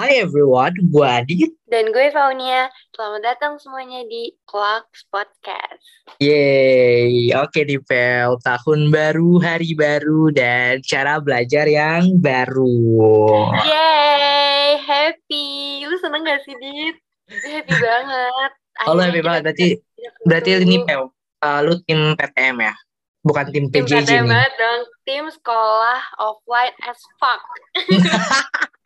Hai everyone, gue Adit. Dan gue Faunia. Selamat datang semuanya di Clocks Podcast. Yeay, oke nih Pel. Tahun baru, hari baru, dan cara belajar yang baru. Yeay, happy. Lu seneng gak sih, Dit? Happy banget. Oh, lu happy banget. Berarti, berarti ini Pel, uh, lu tim PTM ya? Bukan tim PJJ tim PTM nih. banget dong. Tim sekolah offline as fuck.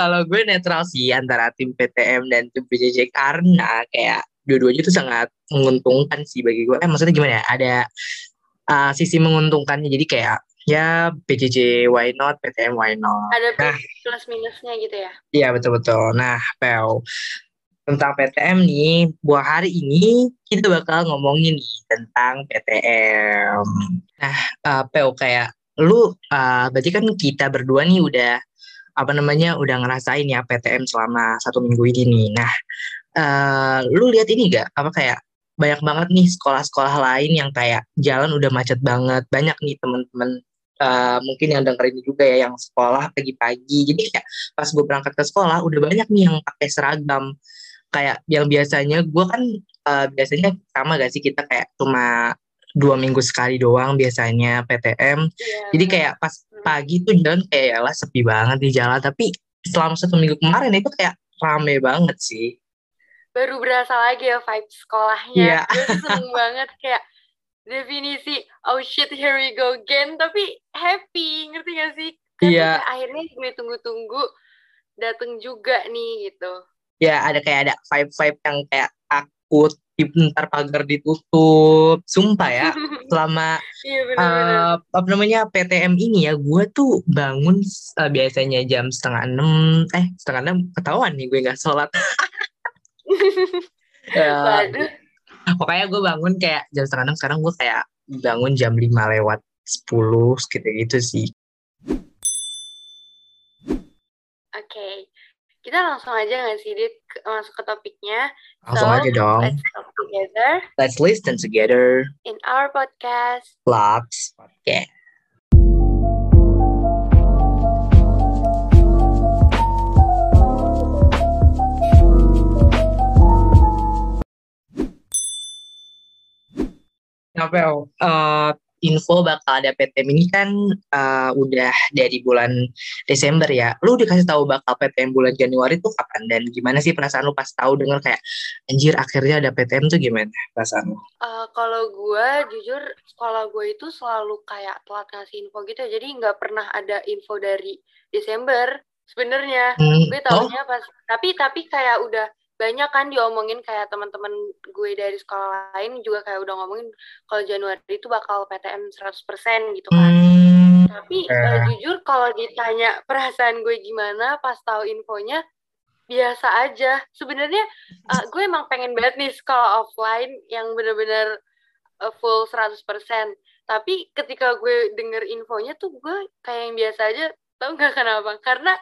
Kalau gue netral sih antara tim PTM dan tim PJJ karena kayak dua-duanya tuh sangat menguntungkan sih bagi gue. Eh maksudnya gimana ya? Ada uh, sisi menguntungkannya. Jadi kayak ya PJJ why not, PTM why not. Ada Nah. plus minusnya gitu ya. Iya betul-betul. Nah, Pel, tentang PTM nih, buat hari ini kita bakal ngomongin nih tentang PTM. Nah, uh, Pel kayak lu, uh, berarti kan kita berdua nih udah apa namanya udah ngerasain ya PTM selama satu minggu ini nih. Nah, uh, lu lihat ini gak? Apa kayak banyak banget nih sekolah-sekolah lain yang kayak jalan udah macet banget. Banyak nih temen-temen uh, mungkin yang dengerin juga ya yang sekolah pagi-pagi. Jadi kayak pas gue berangkat ke sekolah udah banyak nih yang pakai seragam kayak yang biasanya gue kan uh, biasanya sama gak sih kita kayak cuma dua minggu sekali doang biasanya PTM Iya. jadi kayak pas pagi tuh jalan kayak lah sepi banget di jalan tapi selama satu minggu kemarin itu kayak rame banget sih baru berasa lagi ya vibe sekolahnya. Gue tuh seneng banget kayak definisi oh shit here we go again tapi happy ngerti gak sih? Kan Iya. kayak akhirnya gue tunggu-tunggu dateng juga nih gitu. ya ada kayak ada vibe-vibe yang kayak takut ntar pagar ditutup sumpah ya selama Iya eh, apa namanya PTM ini ya gue tuh bangun eh, biasanya jam setengah enam eh setengah enam ketahuan nih gue nggak sholat Waduh. pokoknya gue bangun kayak jam setengah enam sekarang gue kayak bangun jam lima lewat sepuluh gitu gitu sih Oke. Kita langsung aja nggak sih Dit? Ke- masuk ke topiknya. langsung So, aja dong. Let's talk together. Let's listen together. In our podcast. vlogs podcast Ngapel, eh, info bakal ada PTM ini kan eh, udah dari bulan Desember ya. Lu dikasih tahu bakal PTM bulan Januari tuh kapan dan gimana sih perasaan lu pas tahu denger kayak anjir akhirnya ada PTM tuh gimana perasaan lu? Eh, kalau gue jujur sekolah gue itu selalu kayak telat ngasih info gitu ya. jadi nggak pernah ada info dari Desember sebenarnya Hmm, gue oh, tahunya pas tapi tapi kayak udah banyak kan diomongin kayak teman-teman gue dari sekolah lain juga kayak udah ngomongin kalau Januari itu bakal PTM 100% gitu kan. Hmm, tapi Eh. eh, jujur kalau ditanya perasaan gue gimana pas tahu infonya biasa aja. Sebenarnya eh, gue emang pengen banget nih sekolah offline yang bener-bener eh, full 100% tapi ketika gue denger infonya tuh gue kayak yang biasa aja tau nggak kenapa? Karena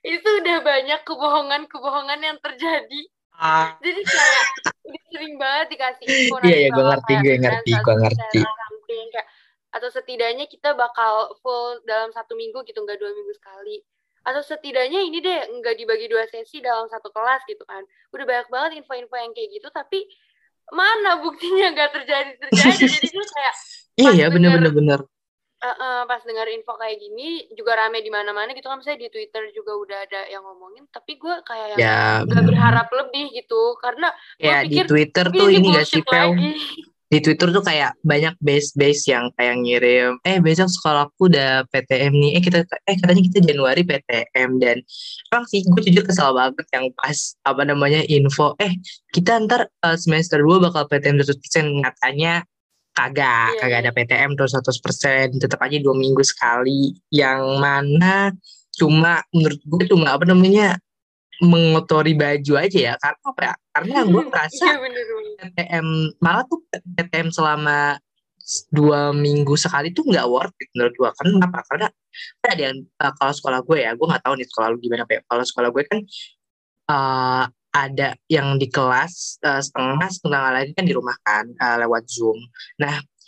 itu udah banyak kebohongan-kebohongan yang terjadi jadi kayak udah sering banget dikasih info Iya, iya, gue ngerti, gue ngerti, gue 100% ngerti. kayak atau setidaknya kita bakal full dalam satu minggu gitu nggak dua minggu sekali atau setidaknya ini deh nggak dibagi dua sesi dalam satu kelas gitu kan udah banyak banget info-info yang kayak gitu tapi mana buktinya nggak terjadi terjadi jadi gue kayak iya pas ya bener bener bener. Eh, eh, pas dengar info kayak gini juga rame di mana-mana gitu kan misalnya di Twitter juga udah ada yang ngomongin tapi gue kayak yang Ya, nggak berharap lebih gitu karena ya di pikir, Twitter "Ih, tuh ini gak bullshit sih Pel? lagi." Di Twitter tuh kayak banyak base-base yang kayak ngirim, eh besok sekolahku udah PTM nih, eh kita eh katanya kita Januari PTM dan emang sih gue jujur kesal banget yang pas apa namanya info, eh kita ntar eh, semester 2 bakal PTM 100% nyatanya kagak, Iya, kagak iya. ada PTM tuh 100%, tetap aja dua minggu sekali, yang mana cuma menurut gue cuma apa namanya mengotori baju aja ya, karena apa ya? Karena gue merasa Iya bener bener. PTM malah tuh PTM selama dua minggu sekali tuh nggak worth it menurut gua karena apa karena kan ada yang uh, kalau sekolah gue ya gue nggak tahu nih sekolah lu gimana Pe. kalau sekolah gue kan uh, ada yang di kelas uh, setengah setengah lagi kan di rumah kan uh, lewat zoom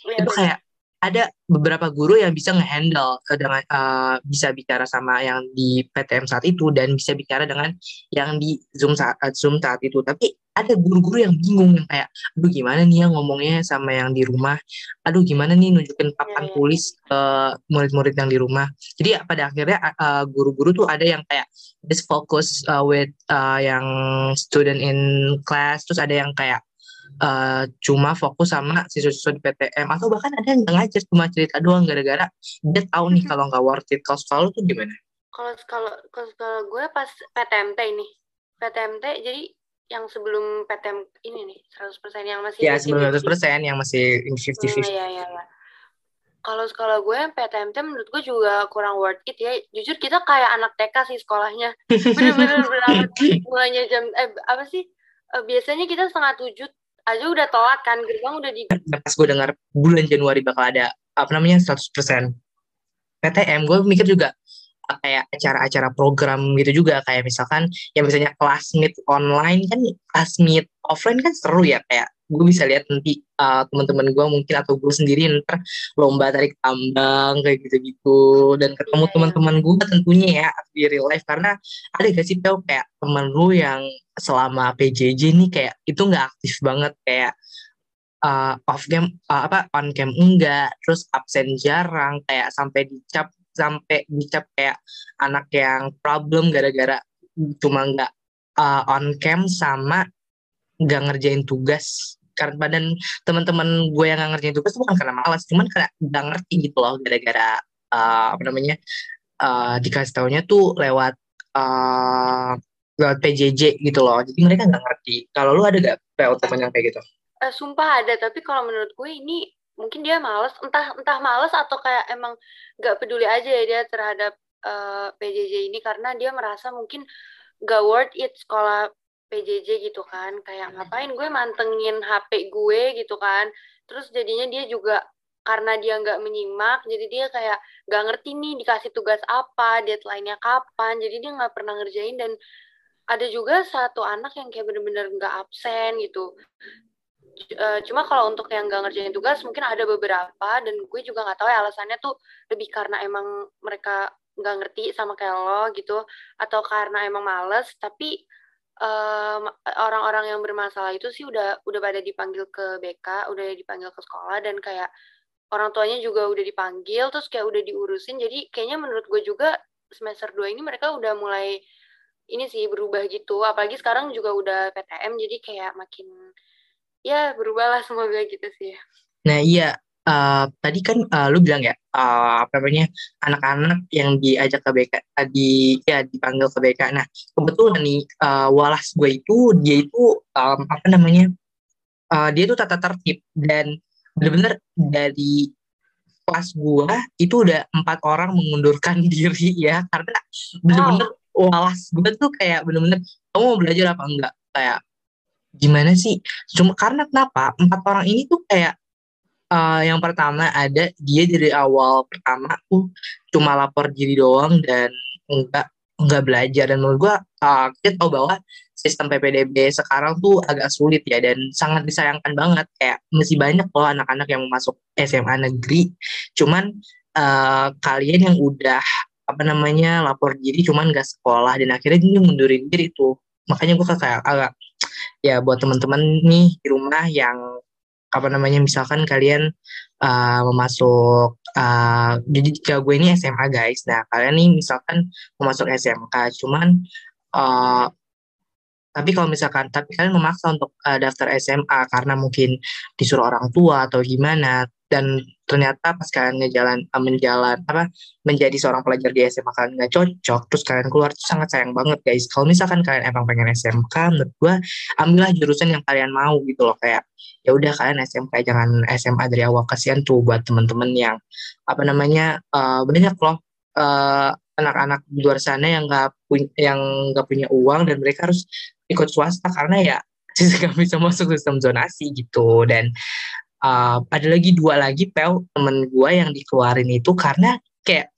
Iya, itu bener. kayak ada beberapa guru yang bisa ngehandle dengan uh, bisa bicara sama yang di PTM saat itu dan bisa bicara dengan yang di Zoom saat uh, Zoom saat itu. Tapi ada guru-guru yang bingung yang kayak, aduh gimana nih ya ngomongnya sama yang di rumah, aduh gimana nih nunjukin papan iya. tulis ke murid-murid yang di rumah. Jadi pada akhirnya uh, guru-guru tuh ada yang kayak just focus uh, with uh, yang student in class, terus ada yang kayak uh, cuma fokus sama siswa-siswa di PTM atau bahkan ada yang ngajar cuma cerita doang gara-gara dia tahu nih kalau nggak worth it kalau sekolah tuh gimana? Kalau kalau kalau gue pas PTMT ini PTMT jadi yang sebelum PTM ini nih 100% yang masih Ya, sebelum 100% yang masih 50-50. Hmm, iya, iya, iya. Kalau sekolah gue PTMT menurut gue juga kurang worth it ya. Jujur kita kayak anak TK sih sekolahnya. Bener-bener berangkat mulainya jam eh apa sih? Uh, biasanya kita setengah tujuh aja udah telat kan gerbang udah di pas gue dengar bulan Januari bakal ada apa namanya 100% PTM gue mikir juga kayak acara-acara program gitu juga kayak misalkan ya misalnya kelas meet online kan kelas meet offline kan seru ya kayak gue bisa lihat nanti uh, teman-teman gue mungkin atau gue sendiri ntar lomba tarik tambang kayak gitu-gitu. Dan ketemu yeah. teman-teman gue tentunya ya di real life. Karena ada gak sih tau kayak temen lu yang selama PJJ nih kayak itu nggak aktif banget. Kayak uh, off game uh, apa on cam enggak. Terus absen jarang kayak sampai dicap sampai dicap kayak anak yang problem gara-gara cuma nggak uh, on cam sama nggak ngerjain tugas karena badan teman-teman gue yang nggak ngerjain tugas bukan karena malas cuman karena nggak ngerti gitu loh gara-gara uh, apa namanya uh, dikasih taunya tuh lewat uh, lewat PJJ gitu loh. Jadi mereka nggak ngerti. Kalau lu ada gak PO teman yang kayak gitu? Uh, sumpah ada tapi kalau menurut gue ini mungkin dia males entah entah males atau kayak emang nggak peduli aja ya dia terhadap uh, PJJ ini karena dia merasa mungkin gak worth it sekolah PJJ gitu kan kayak hmm. ngapain gue mantengin HP gue gitu kan. Terus jadinya dia juga karena dia nggak menyimak jadi dia kayak nggak ngerti nih dikasih tugas apa deadline-nya kapan. Jadi dia nggak pernah ngerjain dan ada juga satu anak yang kayak bener-bener nggak absen gitu. Uh, cuma kalau untuk yang nggak ngerjain tugas mungkin ada beberapa dan gue juga nggak tahu ya alasannya tuh lebih karena emang mereka nggak ngerti sama kayak lo gitu atau karena emang males. Tapi orang-orang um, yang bermasalah itu sih udah udah pada dipanggil ke BK, udah dipanggil ke sekolah dan kayak orang tuanya juga udah dipanggil terus kayak udah diurusin. Jadi kayaknya menurut gue juga semester 2 ini mereka udah mulai ini sih berubah gitu. Apalagi sekarang juga udah PTM jadi kayak makin ya berubah lah semoga gitu sih. Nah iya uh, tadi kan uh, lu bilang ya uh, apa namanya anak-anak yang diajak ke BK tadi ya dipanggil ke BK. Nah kebetulan nih uh, walas gue itu dia itu um, apa namanya uh, dia itu tata tertib dan benar-benar dari kelas gue itu udah empat orang mengundurkan diri ya karena benar-benar wow. walas gue tuh kayak benar-benar kamu mau belajar apa enggak kayak gimana sih cuma karena kenapa empat orang ini tuh kayak uh, yang pertama ada dia dari awal pertama tuh cuma lapor diri doang dan enggak enggak belajar. Dan menurut gua uh, kita tahu bahwa sistem PPDB sekarang tuh agak sulit ya dan sangat disayangkan banget. Kayak masih banyak loh anak-anak yang masuk SMA negeri. Cuman uh, kalian yang udah apa namanya lapor diri cuman gak sekolah dan akhirnya dia mundurin diri tuh. Makanya gue kayak agak ya buat teman-teman nih di rumah yang apa namanya misalkan kalian uh, memasuk uh, jadi jika gue ini SMA guys. Nah kalian nih misalkan memasuk SMK cuman uh, tapi kalau misalkan tapi kalian memaksa untuk uh, daftar SMA karena mungkin disuruh orang tua atau gimana dan ternyata pas kalian ngejalan uh, menjalan apa menjadi seorang pelajar di SMA kalian nggak cocok terus kalian keluar itu sangat sayang banget guys. Kalau misalkan kalian emang pengen SMK menurut gue ambillah jurusan yang kalian mau gitu loh. Kayak ya udah kalian SMK jangan SMA dari awal. Kasihan tuh buat temen-temen yang apa namanya uh, banyak loh uh, anak-anak di luar sana yang nggak punya yang nggak punya uang dan mereka harus ikut swasta karena ya nggak bisa masuk sistem zonasi gitu. Dan uh, ada lagi dua lagi pel temen gue yang dikeluarin itu karena kayak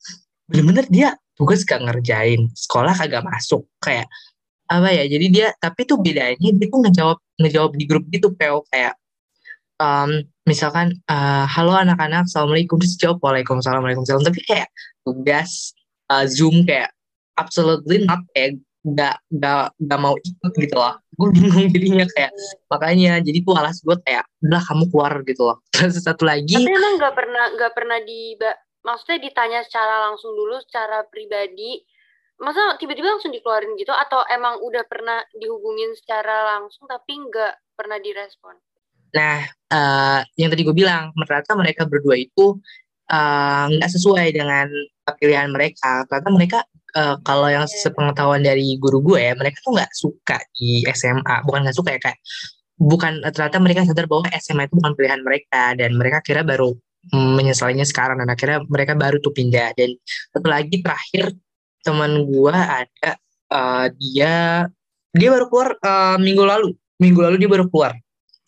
bener-bener dia tugas gak ngerjain sekolah kagak masuk. Kayak apa ya jadi dia tapi tuh bedanya dia tuh ngejawab ngejawab di grup gitu pel. Kayak um, misalkan uh, halo anak-anak assalamualaikum. Terus jawab waalaikumsalam waalaikumsalam. Tapi kayak tugas uh, zoom kayak absolutely not kayak nggak nggak nggak mau ikut gitu loh. Gue bingung jadinya kayak makanya jadi tuh alas gue kayak udah kamu keluar gitu loh. Terus satu lagi tapi emang nggak pernah nggak pernah di maksudnya ditanya secara langsung dulu secara pribadi. Masa tiba-tiba langsung dikeluarin gitu? Atau emang udah pernah dihubungin secara langsung tapi nggak pernah direspon? Nah, uh, yang tadi gue bilang, ternyata mereka berdua itu eh, nggak uh, sesuai dengan pilihan mereka. Ternyata mereka uh, kalau yang sepengetahuan dari guru gue, ya, mereka tuh nggak suka di SMA. Bukan nggak suka ya kayak bukan ternyata mereka sadar bahwa SMA itu bukan pilihan mereka. Dan mereka kira baru menyesalinya sekarang. Dan akhirnya mereka baru tuh pindah. Dan satu lagi terakhir teman gue ada uh, dia dia baru keluar uh, minggu lalu. Minggu lalu dia baru keluar.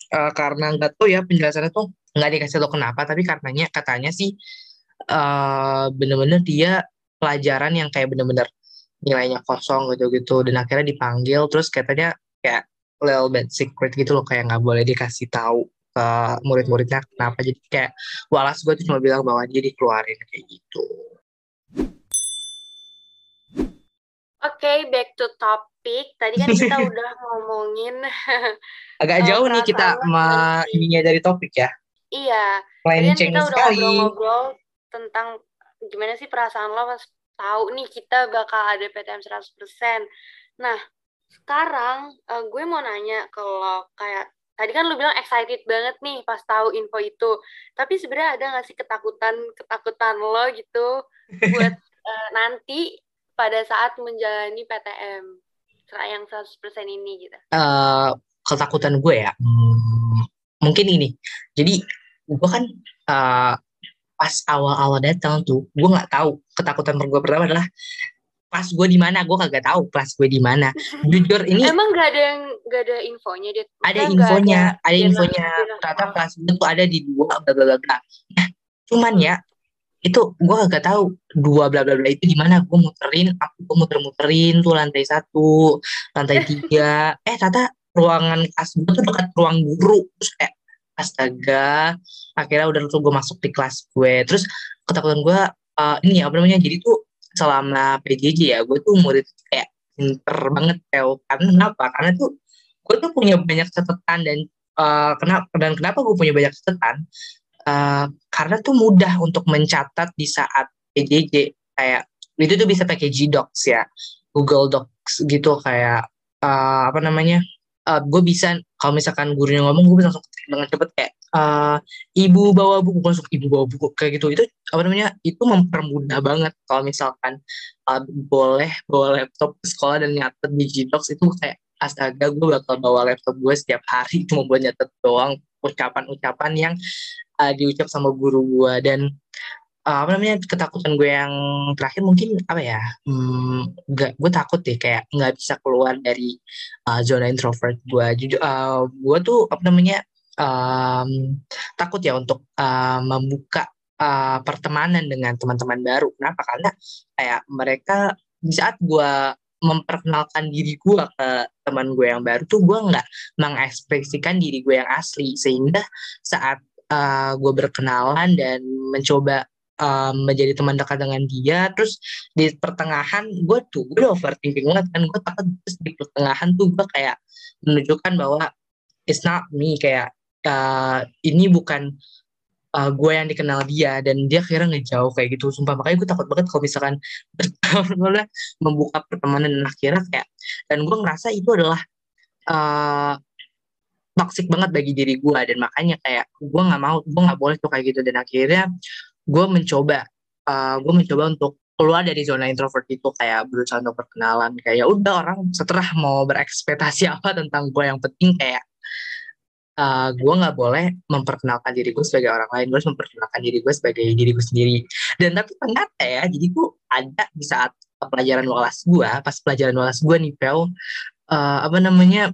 Uh, karena nggak tahu ya penjelasannya tuh nggak dikasih tahu kenapa. Tapi karenanya katanya sih uh, bener-bener dia pelajaran yang kayak bener-bener nilainya kosong gitu-gitu dan akhirnya dipanggil terus katanya kayak little bit secret gitu loh kayak nggak boleh dikasih tahu ke murid-muridnya kenapa jadi kayak walas gue tuh cuma bilang bahwa dia dikeluarin kayak gitu. Oke, okay, back to topik. Tadi kan kita udah ngomongin agak jauh nih kita ma ininya dari topik ya. Iya. Tadi kan kita udah ngobrol-ngobrol tentang gimana sih perasaan lo pas tahu nih kita bakal ada PTM 100%. Nah, sekarang uh, gue mau nanya kalau kayak tadi kan lu bilang excited banget nih pas tahu info itu. Tapi sebenarnya ada gak sih ketakutan ketakutan lo gitu buat uh, nanti pada saat menjalani PTM yang 100% ini gitu? Uh, ketakutan gue ya, hmm, mungkin ini. Jadi gue kan uh, pas awal-awal datang tuh, gue nggak tahu. Ketakutan gue pertama adalah pas gue di mana? Gue kagak tahu kelas gue di mana. Jujur ini emang gak ada yang gak ada infonya dia ada infonya ada, ada infonya. ternyata kelas gue tuh ada di dua bla bla bla nah cuman ya itu gue gak tahu dua bla bla bla itu di mana. Gue muterin aku gue muter-muterin tuh lantai satu lantai tiga. Eh tata ruangan kelas gue tuh dekat ruang guru. Terus kayak astaga. Akhirnya udah tuh gue masuk di kelas gue. Terus ketakutan gue uh, ini apa namanya jadi tuh selama PJJ ya gue tuh murid kayak pinter banget Teo karena kenapa? Karena tuh gue tuh punya banyak catatan dan uh, kenapa dan kenapa gue punya banyak catatan? Uh, karena tuh mudah untuk mencatat di saat PJJ kayak itu tuh bisa pakai G-Docs ya. Google Docs gitu kayak uh, apa namanya uh, gue bisa kalau misalkan gurunya ngomong gue bisa langsung dengan cepet kayak uh, ibu bawa buku. Masuk ibu bawa buku kayak gitu. Itu apa namanya itu mempermudah banget kalau misalkan uh, boleh bawa laptop ke sekolah dan nyatet di G-Docs itu kayak astaga gue bakal bawa laptop gue setiap hari. Cuma buat nyatet doang ucapan-ucapan yang uh, diucap sama guru gue dan uh, apa namanya ketakutan gue yang terakhir mungkin apa ya hmm, gue takut deh kayak nggak bisa keluar dari uh, zona introvert gue. Jujur uh, gue tuh apa namanya um, takut ya untuk uh, membuka uh, pertemanan dengan teman-teman baru. Kenapa? Karena kayak mereka di saat gue memperkenalkan diri gue ke teman gue yang baru tuh gue nggak mengekspresikan diri gue yang asli. Sehingga saat uh, gue berkenalan dan mencoba um, menjadi teman dekat dengan dia terus di pertengahan gue tuh gue overthinking banget kan gue takut terus di pertengahan tuh gue kayak menunjukkan bahwa it's not me kayak uh, ini bukan uh, gue yang dikenal dia dan dia kira ngejauh kayak gitu sumpah. Makanya gue takut banget kalau misalkan bertahun membuka pertemanan dan akhirnya kayak dan gue ngerasa itu adalah uh, toxic banget bagi diri gue dan makanya kayak gue nggak mau gue nggak boleh tuh kayak gitu dan akhirnya gue mencoba uh, gue mencoba untuk keluar dari zona introvert itu kayak berusaha untuk perkenalan kayak ya udah orang setelah mau berekspektasi apa tentang gue yang penting kayak uh, gue nggak boleh memperkenalkan diri gue sebagai orang lain gue harus memperkenalkan diri gue sebagai diri gue sendiri. Dan tapi ternyata ya jadi gue ada di saat pelajaran walas gue pas pelajaran walas gue nih Pel uh, apa namanya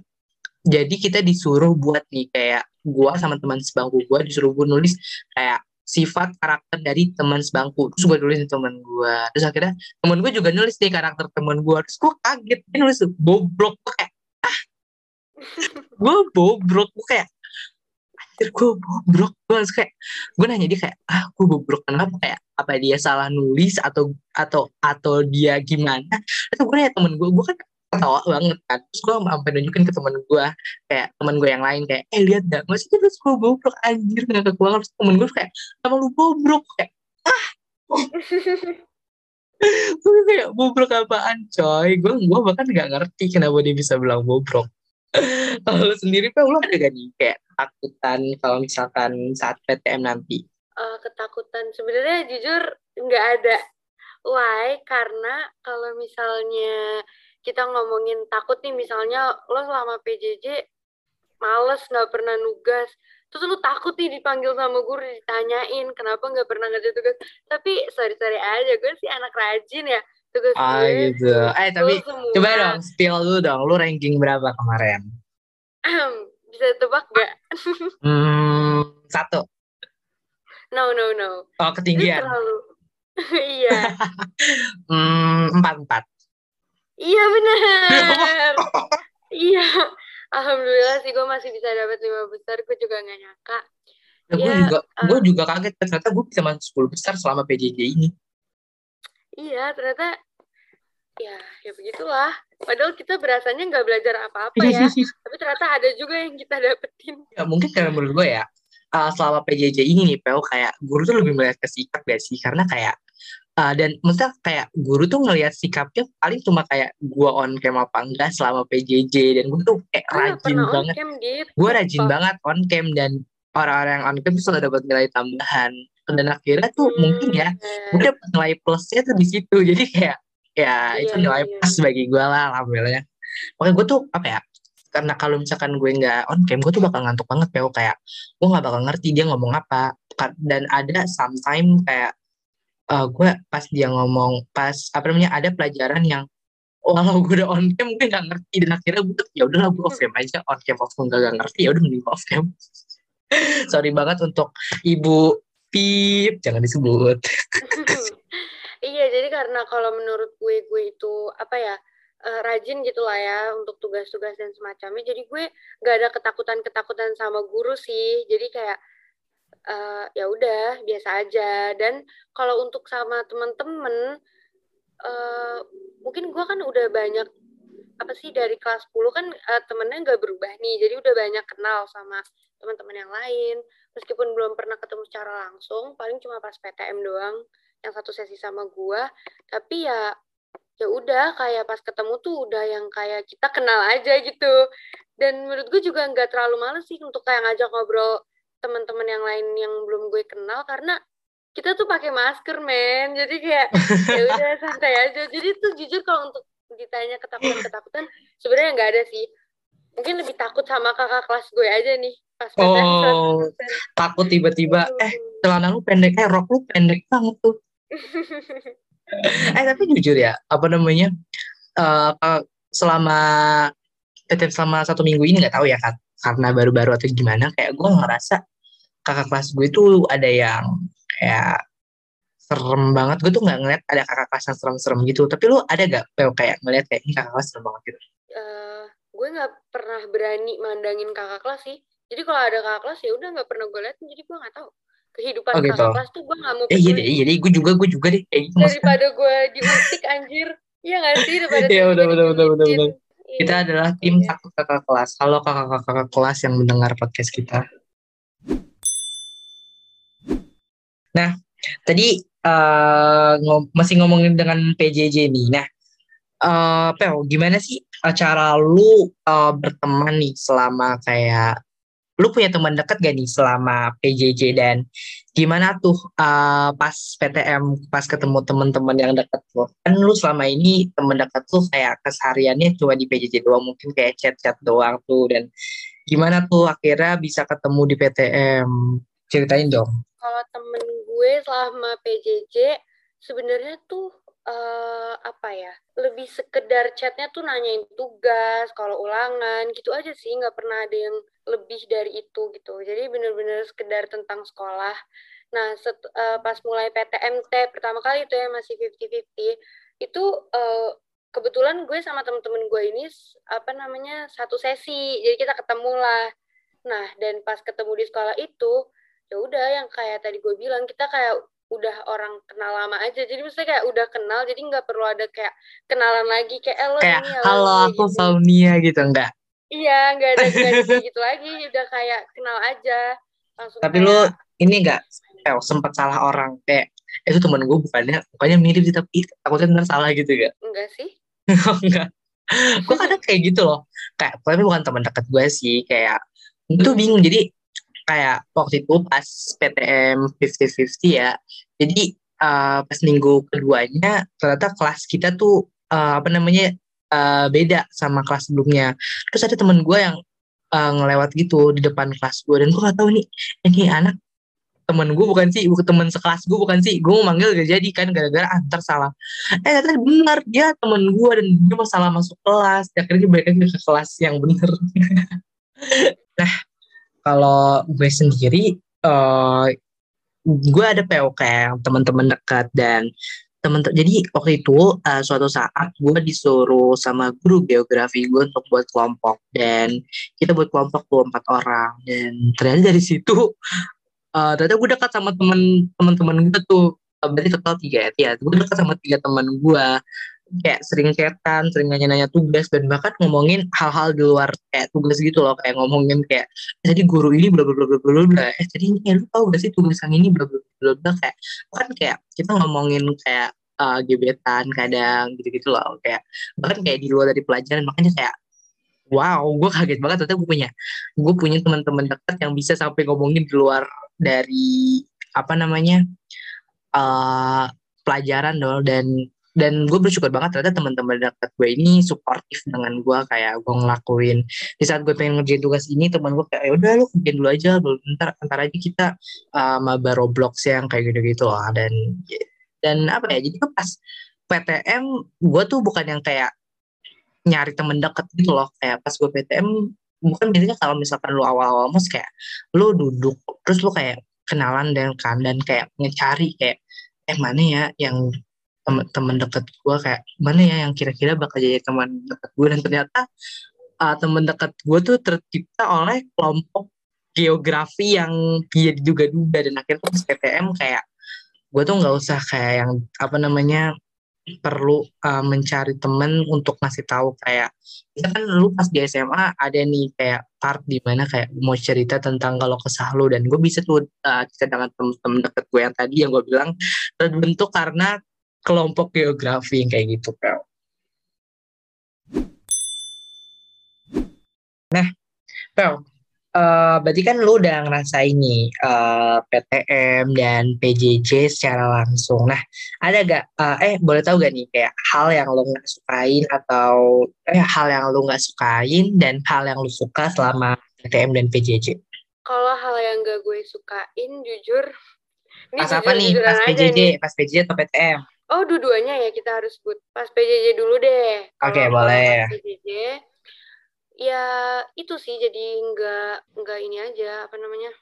jadi kita disuruh buat nih kayak gua sama teman sebangku gua disuruh gua nulis kayak sifat karakter dari teman sebangku. Terus gue nulis teman gue terus akhirnya teman gue juga nulis nih karakter teman gue terus gue kaget. Dia nulis bobrok. Gue kayak ah. Gue bobrok. Gue kayak gue bobrok. Gue kayak gue nanya dia kayak ah gue bobrok. Kenapa kayak apa dia salah nulis atau atau atau dia gimana? Itu gue nanya temen gue gue kan ketawa banget kan. Terus gue sampai nunjukin ke temen gue kayak temen gue yang lain kayak eh lihat dah masih terus gue bobrok anjir nggak kekuangan terus temen gue kayak sama lu bobrok kayak ah! Gue kayak bobrok apaan coy? Gue gue bahkan nggak ngerti kenapa dia bisa bilang bobrok kalau sendiri pak lu ada gak nih kayak ketakutan kalau misalkan saat PTM nanti? Uh, ketakutan. Sebenarnya jujur nggak ada. Why? Karena kalau misalnya kita ngomongin takut nih misalnya lo selama PJJ males nggak pernah nugas. Terus lu takut nih dipanggil sama guru ditanyain kenapa nggak pernah ngerjain tugas? Tapi sorry sorry aja gue sih anak rajin ya tugas ah gue. gitu. Eh tapi coba dong spill dulu dong. Lu ranking berapa kemarin? Bisa tebak gak hmm, satu. No no no. Oh ketinggian. Terlalu iya. Hmm, empat empat iya benar iya. Alhamdulillah sih gue masih bisa dapat lima besar gue juga nggak nyangka. Ya, gue Ya, juga eh. gue juga kaget. Ternyata gue bisa masuk 10 besar selama PJJ ini. Iya ternyata ya ya begitulah. Padahal kita berasanya nggak belajar apa-apa ya. tapi ternyata ada juga yang kita dapetin. Ya mungkin karena menurut gue ya uh, selama PJJ ini nih PO kayak guru tuh lebih melihat ke sikap gak sih? Karena kayak uh, dan maksudnya kayak guru tuh ngelihat sikapnya paling cuma kayak gue on cam apa enggak selama PJJ dan gue tuh kayak nggak rajin banget. dit gue rajin banget on cam dan orang-orang yang on cam tuh selalu dapat nilai tambahan. Dan akhirnya tuh mungkin ya gue Bener. dapet nilai plusnya tuh di situ. Jadi kayak ya itu Iya, nilai iya. plus bagi gue lah alhamdulillah. Makanya gue tuh apa ya karena kalau misalkan gue nggak on cam gue tuh bakal ngantuk banget kayak gue nggak bakal ngerti dia ngomong apa. Dan ada sometime kayak eh, gue pas dia ngomong pas apa namanya ada pelajaran yang walau gue udah on cam gue nggak ngerti. Dan akhirnya gue ya udahlah gue off cam aja. On cam off cam nggak ngerti. Ya udah mending off cam. Sorry banget untuk ibu Pip. Jangan disebut. Iya jadi karena kalau menurut gue gue itu apa ya eh, rajin gitu lah ya untuk tugas-tugas dan semacamnya jadi gue nggak ada ketakutan-ketakutan sama guru sih. Jadi kayak eh, ya udah biasa aja. Dan kalau untuk sama temen-temen eh, mungkin gue kan udah banyak apa sih dari kelas 10 kan eh, temennya nggak berubah nih. Jadi udah banyak kenal sama teman-teman yang lain. Meskipun belum pernah ketemu secara langsung paling cuma pas PTM doang yang satu sesi sama gua. Tapi ya ya udah kayak pas ketemu tuh udah yang kayak kita kenal aja gitu. Dan menurut gue juga nggak terlalu males sih untuk kayak ngajak ngobrol teman-teman yang lain yang belum gue kenal karena kita tuh pakai masker men. Jadi kayak ya udah santai aja. Jadi tuh jujur kalau untuk ditanya ketakutan-ketakutan sebenarnya nggak ada sih. Mungkin lebih takut sama kakak kelas gue aja nih pas Oh, takut tiba-tiba eh celana lu pendek eh rok lu pendek banget tuh. Eh tapi jujur ya apa namanya eh eh, selama PTM selama satu minggu ini nggak tahu ya kan karena baru-baru atau gimana kayak gue ngerasa kakak kelas gue tuh ada yang kayak serem banget gue tuh nggak ngeliat ada kakak kelas yang serem-serem gitu tapi lu ada gak kayak ngeliat kayak ini kakak kelas serem banget gitu Eh, gue nggak pernah berani mandangin kakak kelas sih. Jadi kalau ada kakak kelas ya udah nggak pernah gue liatin. Jadi gue nggak tahu kehidupan Oh, gitu. kakak kelas tuh gue nggak mau eh iya deh iya deh gue juga gue juga deh maksudnya daripada gue diusik anjir. Iya nggak sih daripada Iya, bener, bener, bener, dijulitin. bener. Kita Iya. adalah tim Iya. takut kakak kelas halo kakak-kakak kelas yang mendengar podcast kita nah tadi eh, ngom- masih ngomongin dengan PJJ nih nah eh Pel gimana sih cara lu eh, berteman nih selama kayak lu punya teman dekat gak nih selama PJJ dan gimana tuh eh, pas PTM pas ketemu teman-teman yang dekat lu kan lu selama ini teman dekat tuh kayak kesehariannya cuma di PJJ doang mungkin kayak chat-chat doang tuh. Dan gimana tuh akhirnya bisa ketemu di PTM ceritain dong. Kalau temen gue selama PJJ sebenarnya tuh eh, apa ya lebih sekedar chatnya tuh nanyain tugas kalau ulangan gitu aja sih. Nggak pernah ada yang lebih dari itu gitu jadi bener-bener sekedar tentang sekolah nah set- eh, pas mulai PTMT pertama kali itu ya masih 50-50 itu eh, kebetulan gue sama temen-temen gue ini apa namanya satu sesi jadi kita ketemu lah Nah, dan pas ketemu di sekolah itu, ya udah yang kayak tadi gue bilang, kita kayak udah orang kenal lama aja. Jadi maksudnya kayak udah kenal, jadi nggak perlu ada kayak kenalan lagi. Kayak, eh, lo kayak ini ya, halo lo aku gitu. Faunia gitu enggak Iya, nggak ada, kayak gitu lagi. Udah kayak kenal aja. Langsung tapi kayak, lu ini enggak Pel, sempat salah orang kayak "Eh, itu temen gue bukannya bukannya mirip sih, tapi takutnya bener salah gitu gak enggak sih? Oh, enggak gue kadang kayak gitu loh kayak tapi bukan teman dekat gue sih kayak gue tuh bingung jadi kayak waktu itu pas PTM 50-50 ya jadi eh, pas minggu keduanya ternyata kelas kita tuh eh, apa namanya eh, beda sama kelas sebelumnya. Terus ada temen gue yang eh, ngelewat gitu di depan kelas gue dan gue gak tahu nih ini anak temen gue bukan sih bukan temen sekelas gue bukan sih. Gue mau manggil gak jadi kan gara-gara antar salah. Eh ternyata benar dia temen gue dan dia masalah masuk kelas. Ya akhirnya dia balik ke kelas yang bener. Nah kalau gue sendiri eh gue ada POK teman-teman dekat dan temen jadi waktu itu eh, suatu saat gue disuruh sama guru geografi gue untuk buat kelompok. Dan kita buat kelompok tuh empat orang. Dan ternyata dari situ eh ternyata gue dekat sama temen teman-teman gue tuh. Eh, berarti total tiga ya? Iya, gue dekat sama tiga teman gue kayak sering chatan, sering nanya-nanya tugas dan bahkan ngomongin hal-hal di luar kayak tugas gitu loh kayak ngomongin kayak "Eh, tadi guru ini bla bla bla bla bla eh tadi ini eh, lu tau gak sih tugas yang ini bla bla bla bla kayak kan kayak kita ngomongin kayak eh, gebetan kadang gitu-gitu loh kayak bahkan kayak di luar dari pelajaran makanya kayak wow gue kaget banget ternyata gue punya gue punya teman-teman dekat yang bisa sampai ngomongin di luar dari apa namanya eh pelajaran dong dan dan gue bersyukur banget ternyata teman-teman dekat gue ini suportif dengan gue kayak gue ngelakuin di saat gue pengen ngerjain tugas ini teman gue kayak "Ya udah lu kerjain dulu aja belum ntar ntar aja kita uh, mabar Roblox yang kayak gitu-gitu loh. Dan dan apa ya jadi pas PTM gue tuh bukan yang kayak nyari temen deket gitu loh. Kayak pas gue PTM bukan biasanya kalau misalkan lu awal-awal mos kayak lu duduk terus lu kayak kenalan dan kan dan kayak ngecari kayak eh mana ya yang teman-teman deket gue kayak mana ya yang kira-kira bakal jadi teman deket gue dan ternyata uh, teman dekat gue tuh tercipta oleh kelompok geografi yang dia diduga-duga dan akhirnya pas PTM kayak gue tuh nggak usah kayak yang apa namanya perlu uh, mencari temen untuk ngasih tahu. Kayak kita kan dulu pas di SMA ada nih kayak part di mana kayak mau cerita tentang kalau kesah lu. Dan gue bisa tuh uh, cerita dengan temen-temen deket gue yang tadi yang gue bilang terbentuk karena kelompok geografi yang kayak gitu Pel. Nah, Pel, uh, berarti kan lu udah ngerasain nih uh, PTM dan PJJ secara langsung. Nah, ada gak, uh, eh boleh tahu gak nih kayak hal yang lu nggak sukain atau eh hal yang lu nggak sukain dan hal yang lu suka selama PTM dan PJJ? Kalau hal yang gak gue sukain, jujur, ini Pas apa nih? Pas aja PJJ, nih. pas PJJ atau PTM? Oh, dua-duanya ya kita harus sebut. Pas PJJ dulu deh. Oke, kalau boleh. PJJ, ya itu sih jadi nggak nggak ini aja apa namanya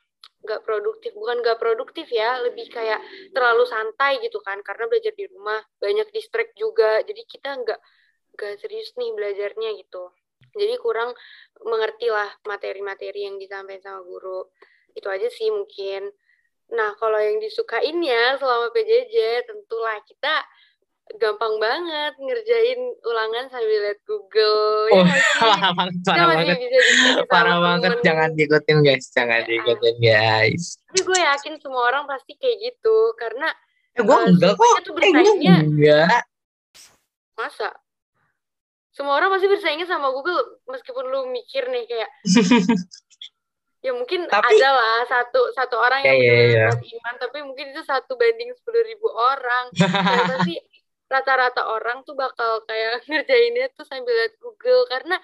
nggak produktif bukan nggak produktif ya lebih kayak terlalu santai gitu kan karena belajar di rumah banyak distract juga jadi kita nggak nggak serius nih belajarnya gitu jadi kurang mengerti lah materi-materi yang disampaikan sama guru itu aja sih mungkin nah kalau yang disukainnya selama PJJ tentulah kita gampang banget ngerjain ulangan sambil lihat Google Oh, ya nggak sih? parah banget, parah banget. bisa Parah banget, temen. jangan diikutin guys, jangan Ya. diikutin guys. Tapi gue yakin semua orang pasti kayak gitu karena Eh, gue Eh, enggak kok, tuh eh gue enggak. masa semua orang pasti bersaingnya sama Google meskipun lu mikir nih kayak ya mungkin Tapi- ada lah satu satu orang Ya, yang ya, benar-benar ya. kuat iman tapi mungkin itu satu banding sepuluh ribu orang dan pasti rata-rata orang tuh bakal kayak ngerjainnya tuh sambil lihat Google karena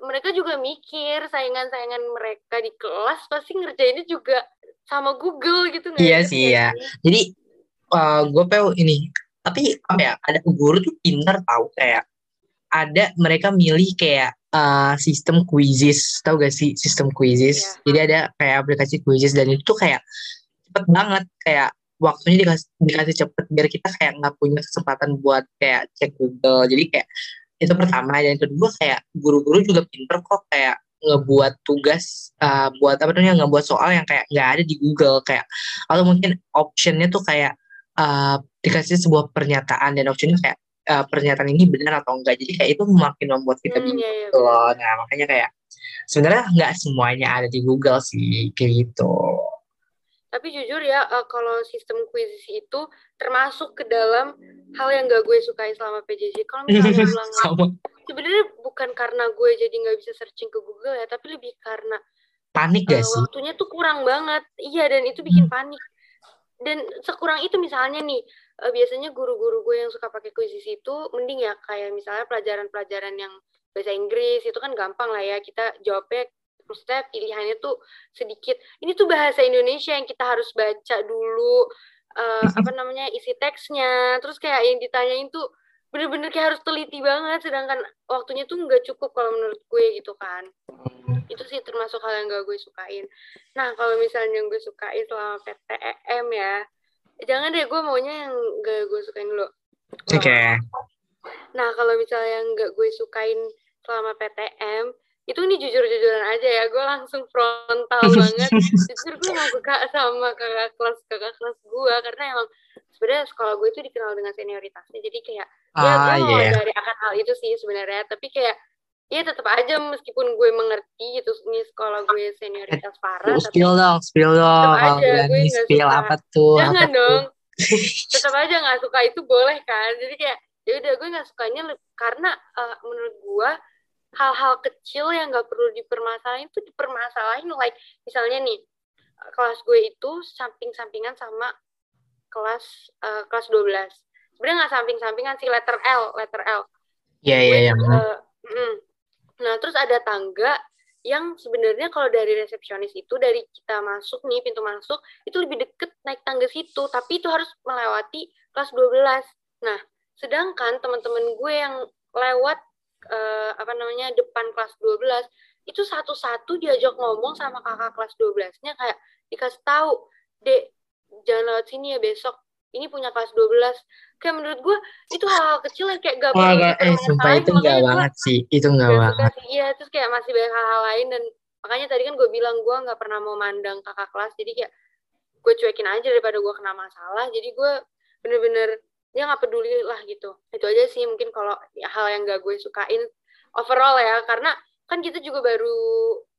mereka juga mikir saingan-saingan mereka di kelas pasti ngerjainnya juga sama Google gitu nggak Iya sih, ya. Jadi gue pengen ini, tapi apa ya? Ada guru tuh pintar tahu kayak ada mereka milih kayak eh, sistem quizzes, tahu gak sih sistem quizzes? Iya. Jadi ada kayak aplikasi quizzes dan itu tuh kayak cepet banget kayak waktunya dikasih dikasih cepet biar kita kayak nggak punya kesempatan buat kayak cek Google. Jadi kayak itu pertama dan kedua kayak guru-guru juga pinter kok kayak ngebuat tugas uh, buat apa namanya ngebuat soal yang kayak nggak ada di Google kayak atau mungkin optionnya tuh kayak uh, dikasih sebuah pernyataan dan optionnya kayak uh, pernyataan ini benar atau enggak. Jadi kayak itu makin membuat kita Hmm, bingung iya, iya, gitu loh. nah makanya kayak sebenarnya nggak semuanya ada di Google sih kayak gitu. Tapi jujur ya, eh, kalau sistem kuisisi itu termasuk ke dalam hal yang gak gue sukai selama PJJ. Kalau misalnya ulang sebenarnya bukan karena gue jadi nggak bisa searching ke Google ya, tapi lebih karena panik eh, gak sih? waktunya tuh kurang banget. Iya, dan itu bikin panik. Dan sekurang itu misalnya nih, eh, biasanya guru-guru gue yang suka pakai kuisisi itu mending ya kayak misalnya pelajaran-pelajaran yang bahasa Inggris itu kan gampang lah ya kita jawabnya maksudnya pilihannya tuh sedikit. Ini tuh bahasa Indonesia yang kita harus baca dulu eh, apa namanya isi teksnya. Terus kayak yang ditanyain tuh bener-bener kayak harus teliti banget sedangkan waktunya tuh nggak cukup kalau menurut gue gitu kan itu sih termasuk hal yang gak gue sukain nah kalau misalnya yang gue sukain selama PTM ya jangan deh gue maunya yang gak gue sukain dulu. Oke. Nah kalau misalnya yang gak gue sukain selama PTM itu ini jujur-jujuran aja ya gue langsung frontal banget. Jujur gue gak suka sama kakak kelas kakak kelas gue karena emang sebenarnya sekolah gue itu dikenal dengan senioritasnya. Jadi kayak ya gue ah mau iya. dari akan hal itu sih sebenarnya. Tapi kayak ya tetap aja meskipun gue mengerti gitu ini sekolah gue senioritas parah spill dong spill dong kalau aja, gue nggak spill suka. apa tuh apa jangan tuh? dong tetap aja nggak suka itu boleh kan jadi kayak ya udah gue nggak sukanya karena eh, menurut gue hal-hal kecil yang nggak perlu dipermasalahin tuh dipermasalahin like misalnya nih eh, kelas gue itu samping-sampingan sama kelas eh, kelas 12 sebenarnya nggak samping-sampingan sih letter L letter L Iya iya iya. Nah terus ada tangga yang sebenarnya kalau dari resepsionis itu dari kita masuk nih pintu masuk itu lebih deket naik tangga situ. Tapi itu harus melewati kelas 12 nah sedangkan teman-teman gue yang lewat eh, apa namanya depan kelas 12 itu satu-satu diajak ngomong sama kakak kelas 12-nya kayak dikasih tahu dek jangan lewat sini ya besok ini punya kelas 12 kayak menurut gue itu hal-hal kecil yang kayak gak perlu gak, eh sumpah itu gue banget sih, itu enggak gak suka banget. sih. Iya terus kayak masih banyak hal-hal lain dan makanya tadi kan gue bilang gue nggak pernah mau mandang kakak kelas. Jadi kayak gue cuekin aja daripada gue kena masalah. Jadi gue bener-bener ya nggak peduli lah gitu. Itu aja sih mungkin kalau ya, hal yang gak gue sukain overall ya. Karena kan kita juga baru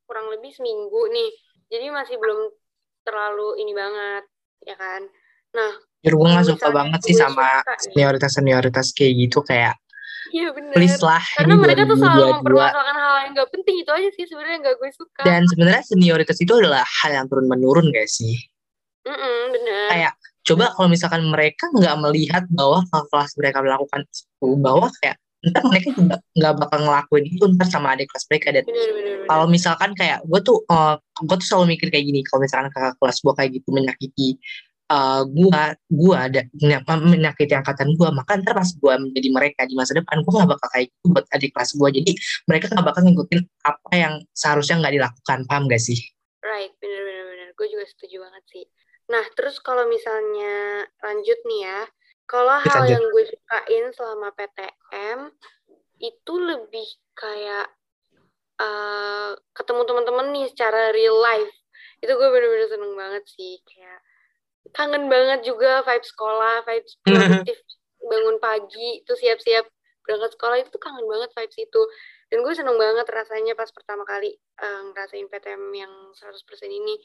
kurang lebih seminggu nih. Jadi masih belum terlalu ini banget ya kan? Nah Jujur gue gak suka banget sih sama nih senioritas-senioritas kayak gitu kayak iya bener. please lah karena mereka tuh selalu 2022 mempermasalahkan hal yang gak penting itu aja sih sebenarnya gak gue suka. Dan sebenarnya senioritas itu adalah hal yang turun menurun gak sih? Mm-mm, bener. Kayak coba kalau misalkan mereka nggak melihat bahwa kelas mereka melakukan itu bahwa kayak ntar mereka juga nggak bakal ngelakuin itu ntar sama adik kelas mereka. Dan bener bener bener. kalau misalkan kayak gue tuh eh, gue tuh selalu mikir kayak gini kalau misalkan kakak kelas gue kayak gitu menyakiti eh gue gue ada menyakiti angkatan gue maka ntar pas gue menjadi mereka di masa depan gue gak bakal kayak gitu buat adik kelas gue jadi mereka gak bakal ngikutin apa yang seharusnya nggak dilakukan. Paham gak sih? Right. Bener bener bener. Gue juga setuju banget sih. Nah terus kalau misalnya lanjut nih ya kalau hal lanjut. yang gue sukain selama PTM itu lebih kayak eh ketemu teman-teman nih secara real life. Itu gue bener-bener seneng banget sih. Kayak kangen banget juga vibe sekolah vibe produktif bangun pagi tuh siap-siap berangkat sekolah. Itu tuh kangen banget vibes itu. Dan gue seneng banget rasanya pas pertama kali eh, ngerasain PTM yang 100% ini.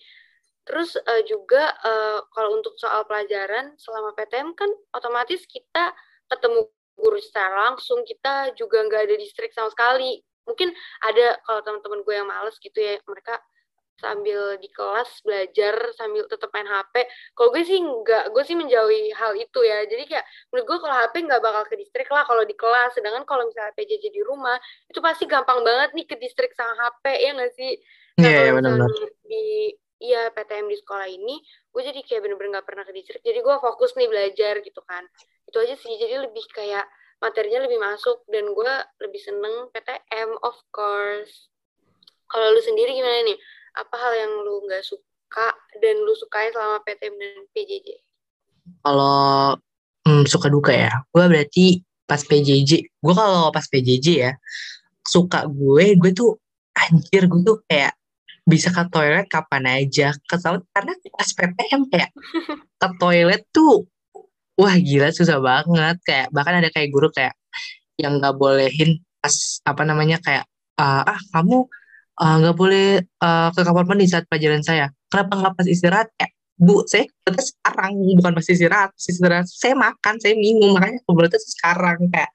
Terus eh, juga eh, kalau untuk soal pelajaran selama PTM kan otomatis kita ketemu guru secara langsung kita juga nggak ada distrik sama sekali. Mungkin ada kalau teman-teman gue yang males gitu ya mereka sambil di kelas belajar sambil tetap main HP kalau gue sih nggak gue sih menjauhi hal itu ya. Jadi kayak menurut gue kalau HP nggak bakal ke distrik lah kalau di kelas. Sedangkan kalau misalnya PJJ di rumah itu pasti gampang banget nih ke distrik sama HP ya nggak sih? Nah Iya, benar-benar. misalnya di iya PTM di sekolah ini gue jadi kayak bener-bener nggak pernah ke distrik. Jadi gue fokus nih belajar gitu kan. Itu aja sih. Jadi lebih kayak materinya lebih masuk dan gue lebih seneng PTM of course. Kalau lu sendiri gimana nih apa hal yang lu nggak suka dan lu sukain selama PTM dan PJJ kalau hmm, suka duka ya? Gue berarti pas PJJ gue kalau pas PJJ ya suka gue gue tuh anjir gue tuh kayak bisa ke toilet kapan aja ke karena pas PTM kayak ke toilet tuh wah gila susah banget. Kayak bahkan ada kayak guru kayak yang nggak bolehin pas apa namanya kayak uh, ah kamu nggak uh, boleh uh, ke kamar mandi saat pelajaran saya. Kenapa nggak pas istirahat? Kayak bu saya berarti sekarang. Bukan pas istirahat pas istirahat. Saya makan saya minum. Makanya aku berarti sekarang kayak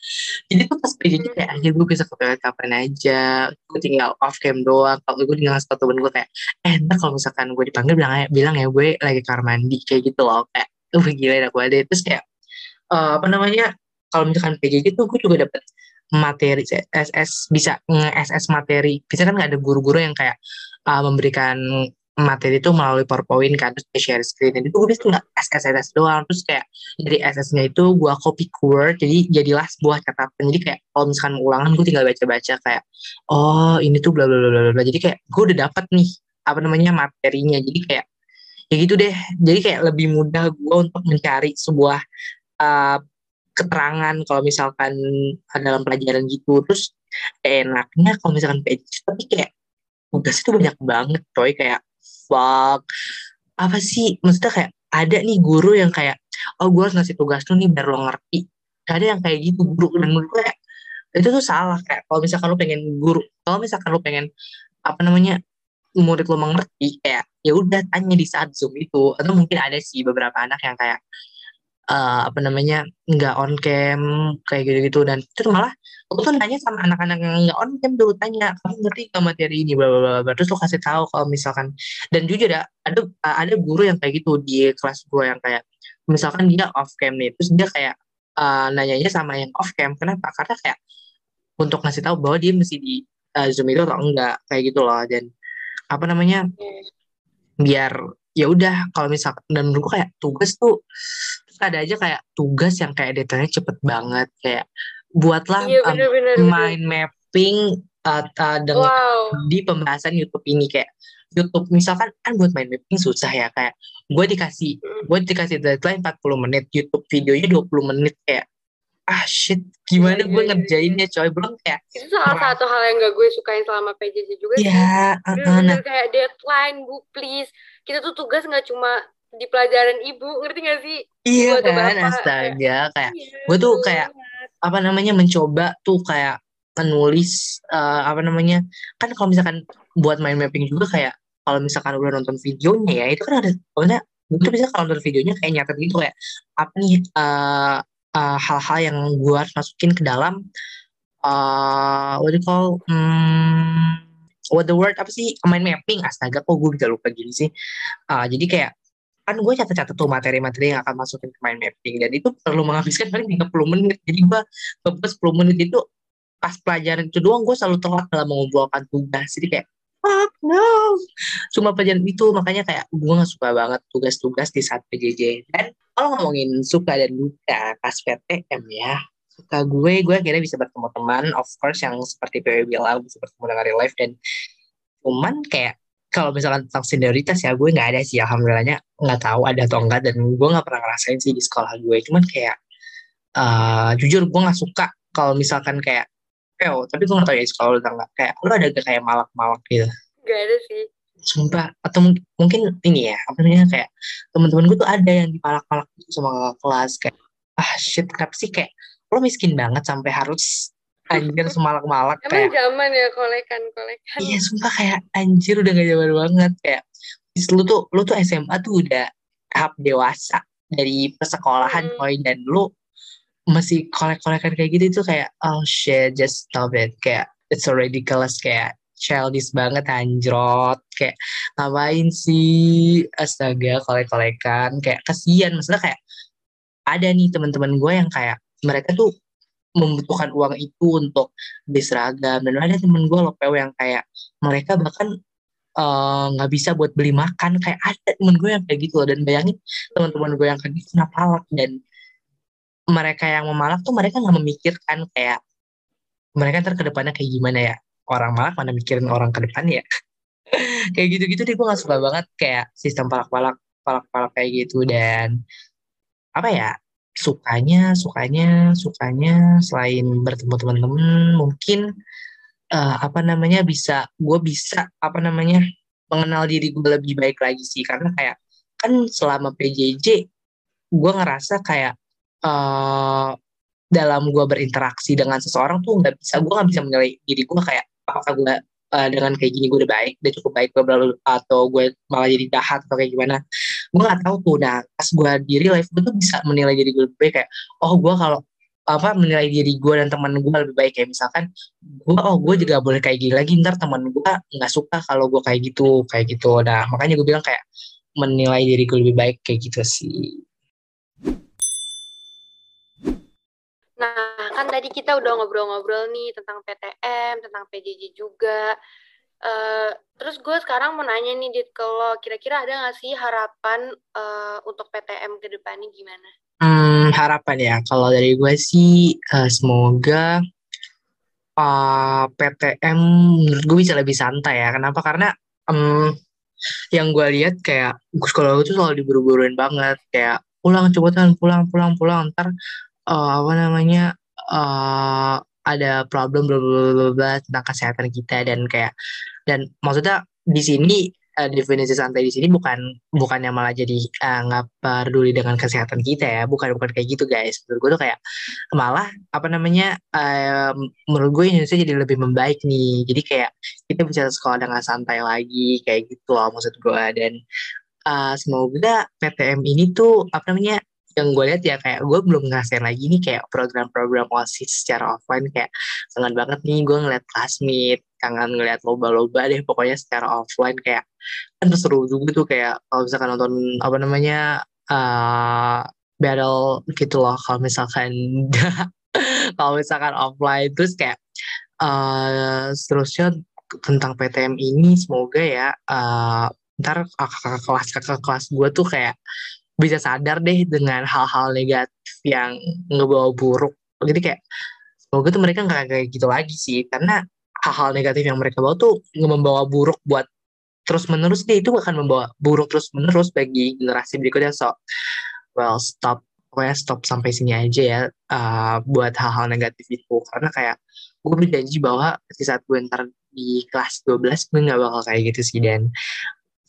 jadi tuh pas PJJ kayak aja gue bisa ke toilet kapan aja. Gue tinggal off cam doang. Kalau gue tinggal satu temen gue kayak eh entar kalau misalkan gue dipanggil bilang ya bilang ya gue lagi kamar mandi. Kayak gitu loh kayak uh gila aku ada. Terus kayak uh, apa namanya kalau misalkan PJJ tuh gue juga dapet materi SS bisa nge-SS materi. Bisa kan nggak ada guru-guru yang kayak uh, memberikan materi itu melalui PowerPoint kan terus share screen. Itu gue bisa nggak SS doang terus kayak dari SS-nya itu gue copy keyword jadi jadilah sebuah catatan. Jadi kayak kalau misalkan ulangan gue tinggal baca-baca kayak oh ini tuh bla bla bla bla jadi kayak gue udah dapat nih apa namanya materinya. Jadi kayak ya gitu deh. Jadi kayak lebih mudah gue untuk mencari sebuah uh, keterangan kalau misalkan dalam pelajaran gitu. Terus enaknya kalau misalkan PJ tapi kayak tugas itu banyak banget coy. Kayak fuck. Apa sih? Maksudnya kayak ada nih guru yang kayak oh gue harus ngasih tugas tuh nih biar lo ngerti. Ada yang kayak gitu guru dan menurut gue kayak itu tuh salah. Kayak kalau misalkan lo pengen guru kalau misalkan lo pengen apa namanya murid lo mengerti kayak ya udah tanya di saat zoom itu. Atau mungkin ada sih beberapa anak yang kayak uh, apa namanya nggak on cam kayak gitu-gitu. Dan itu malah aku tuh nanya sama anak-anak yang nggak on cam dulu tanya kamu ngerti nggak materi ini? Bla bla bla terus lo kasih tahu kalau misalkan dan jujur ya ada ada guru yang kayak gitu di kelas gue yang kayak misalkan dia off cam nih terus dia kayak uh, nanyanya sama yang off cam. Kenapa? Karena kayak untuk ngasih tahu bahwa dia mesti di uh, zoom itu atau enggak kayak gitu loh. Dan apa namanya biar ya udah kalau misalkan dan menurutku kayak tugas tuh ada aja kayak tugas yang kayak detailnya cepet banget kayak buatlah iya, bener, um, bener, mind mapping uh, uh, dengan wow. di pembahasan YouTube ini kayak YouTube misalkan kan buat mind mapping susah ya kayak gue dikasih hmm. gue dikasih deadline 40 menit YouTube videonya 20 menit kayak ah shit gimana iya, gue iya, iya. ngerjainnya coy belum kayak itu salah satu hal yang gak gue sukain selama PJJ juga ya uh, uh, nah. kayak deadline bu please kita tuh tugas nggak cuma di pelajaran ibu ngerti gak sih iya kan bapak. astaga kayak iya, gue tuh kayak apa namanya mencoba tuh kayak menulis uh, apa namanya kan kalau misalkan buat main mapping juga kayak kalau misalkan udah nonton videonya ya itu kan ada pokoknya itu bisa kalau nonton videonya kayak nyatet gitu kayak apa nih uh, uh, hal-hal yang gue harus masukin ke dalam uh, what do you call hmm, what the word apa sih mind mapping? Astaga kok gue bisa lupa gini sih. Uh, jadi kayak kan gue catat-catat tuh materi-materi yang akan masukin ke mind mapping. Dan itu perlu menghabiskan paling 30 menit. Jadi gue beberapa 10 menit itu pas pelajaran itu doang gue selalu telat dalam mengumpulkan tugas. Jadi kayak fuck no. Cuma pelajaran itu makanya kayak gue gak suka banget tugas-tugas di saat PJJ dan kalau ngomongin suka dan duka pas PTM ya suka gue gue akhirnya bisa bertemu teman of course yang seperti PW bilang bisa bertemu dengan real life. Dan cuman kayak kalau misalkan tentang senioritas ya gue nggak ada sih alhamdulillahnya nggak tahu ada atau enggak dan gue nggak pernah ngerasain sih di sekolah gue. Cuman kayak uh, jujur gue nggak suka kalau misalkan kayak oh tapi gue nggak tahu ya sekolah lu nggak? Kayak lu ada kayak malak-malak gitu? Gak ada sih. Sumpah atau mungkin ini ya apa namanya kayak teman-teman gue tuh ada yang dipalak-palak gitu sama kelas kayak ah shit kenapa sih kayak lo miskin banget sampai harus anjir semalak-malak Emang kayak zaman ya kolekan-kolekan. Iya, sumpah kayak anjir udah gak zaman banget kayak lu tuh lu tuh SMA tuh udah tahap dewasa dari persekolahan hmm. dan lu masih kolek-kolekan kayak gitu tuh kayak oh shit just stop it. Kayak it's so ridiculous kayak childish banget anjrot. Kayak ngapain sih? Astaga kolek-kolekan. Kayak kasihan maksudnya kayak ada nih teman-teman gue yang kayak mereka tuh membutuhkan uang itu untuk beli seragam dan ada temen gue loh PW yang kayak mereka bahkan eh, nggak uh, bisa buat beli makan. Kayak ada temen gue yang kayak gitu loh. Dan bayangin teman-teman gue yang kayak gitu kena palak dan mereka yang memalak tuh mereka nggak memikirkan kayak mereka ntar ke depannya kayak gimana ya? Orang malak mana mikirin orang ke depan ya? Kayak gitu-gitu deh gue gak suka banget kayak sistem palak-palak palak-palak kayak gitu. Dan apa ya sukanya sukanya sukanya selain bertemu teman-teman mungkin uh, apa namanya bisa gue bisa apa namanya mengenal diri gue lebih baik lagi sih. Karena kayak kan selama PJJ gue ngerasa kayak uh, dalam gue berinteraksi dengan seseorang tuh nggak bisa gue nggak bisa menilai diri gue kayak apakah gue uh, dengan kayak gini gue udah baik udah cukup baik gue atau gue malah jadi jahat atau kayak gimana gue nggak tahu tuh nah pas gue di real life gue tuh bisa menilai diri gue lebih baik. Kayak oh gue kalau apa menilai diri gue dan teman gue lebih baik. Kayak misalkan gue oh gue juga boleh kayak gini lagi. Ntar teman gue nggak suka kalau gue kayak gitu kayak gitu. Nah makanya gue bilang kayak menilai diri gue lebih baik kayak gitu sih. Nah, kan tadi kita udah ngobrol-ngobrol nih tentang PTM, tentang PJJ juga. Uh, terus gue sekarang mau nanya nih, Dit, kalau kira-kira ada nggak sih harapan uh, untuk PTM ke depannya gimana? Hmm, harapan ya. Kalau dari gue sih, uh, semoga uh, PTM menurut gue bisa lebih santai ya. Kenapa? Karena um, yang gue lihat kayak sekolah gue tuh selalu diburu-buruin banget. Kayak pulang cepetan, pulang, pulang, pulang. Ntar uh, apa namanya uh, ada problem bla bla bla tentang kesehatan kita dan kayak dan maksudnya di sini uh, definisi santai di sini bukan bukannya malah jadi nggak uh, peduli dengan kesehatan kita ya. Bukan bukan kayak gitu guys. Menurut gue tuh kayak malah apa namanya uh, menurut gue Indonesia jadi lebih membaik nih. Jadi kayak kita bisa sekolah dengan santai lagi kayak gitu loh maksud gue dan uh, semoga PTM ini tuh apa namanya yang gue lihat ya kayak gue belum ngerasain lagi nih kayak program-program osis secara offline kayak kangen banget nih gue ngeliat classmate kangen ngeliat lomba-lomba deh pokoknya secara offline kayak kan seru juga tuh kayak kalau misalkan nonton apa namanya uh, battle gitu loh kalau misalkan kalau misalkan offline. Terus kayak uh, seterusnya tentang PTM ini semoga ya uh, ntar kakak kelas kakak kelas gue tuh kayak bisa sadar deh dengan hal-hal negatif yang ngebawa buruk. Jadi kayak semoga tuh mereka nggak kayak gitu lagi sih. Karena hal-hal negatif yang mereka bawa tuh membawa buruk buat terus menerus deh. Itu akan membawa buruk terus menerus bagi generasi berikutnya. So well stop pokoknya stop sampai sini aja ya uh, buat hal-hal negatif itu. Karena kayak gue berjanji bahwa di saat gue ntar di kelas 12 gue nggak bakal kayak gitu sih dan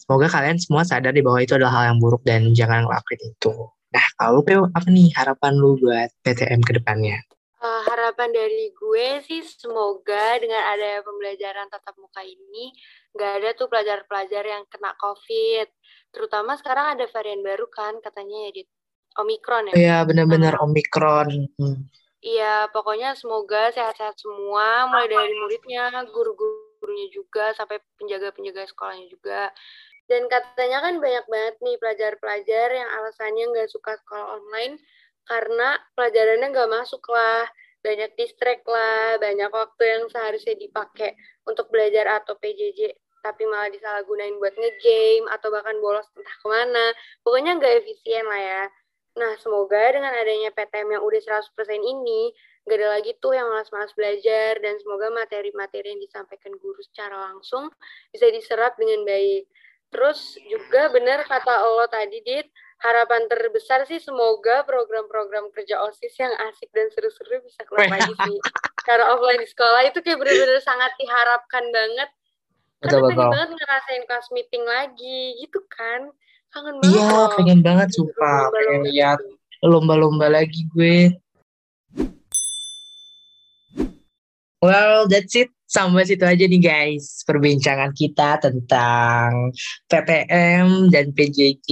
Semoga kalian semua sadar di bahwa itu adalah hal yang buruk dan jangan ngelakuin itu. Nah, kalau Peo, apa nih harapan lu buat PTM ke depannya? Uh, harapan dari gue sih semoga dengan ada pembelajaran tatap muka ini nggak ada tuh pelajar-pelajar yang kena COVID. Terutama sekarang ada varian baru kan katanya ya di Omikron ya. Iya benar-benar uh, Omikron. Hmm. Iya pokoknya semoga sehat-sehat semua mulai dari muridnya, guru-gurunya juga sampai penjaga-penjaga sekolahnya juga. Dan katanya kan banyak banget nih pelajar-pelajar yang alasannya nggak suka sekolah online karena pelajarannya nggak masuk lah, banyak distract lah, banyak waktu yang seharusnya dipakai untuk belajar atau PJJ tapi malah disalahgunain buat ngegame atau bahkan bolos entah ke mana. Pokoknya nggak efisien lah ya. Nah, semoga dengan adanya PTM yang udah 100% ini, gak ada lagi tuh yang malas-malas belajar, dan semoga materi-materi yang disampaikan guru secara langsung bisa diserap dengan baik. Terus juga benar kata Allah tadi, Dit, harapan terbesar sih semoga program-program kerja OSIS yang asik dan seru-seru bisa keluar lagi sih. Cara offline di sekolah itu kayak benar-benar sangat diharapkan banget. Betul, Karena pengen banget ngerasain kelas meeting lagi, gitu kan. Kangen banget. Iya, pengen banget sumpah. Pengen lihat lomba-lomba lagi gue. Well, that's it sampai situ aja nih guys perbincangan kita tentang PTM dan PJJ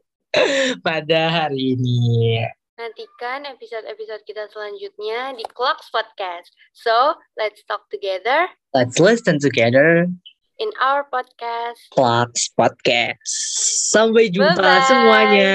pada hari ini. Nantikan episode-episode kita selanjutnya di Clocks Podcast. So, let's talk together. Let's listen together. In our podcast. Clocks Podcast. Sampai jumpa Bye -bye. semuanya.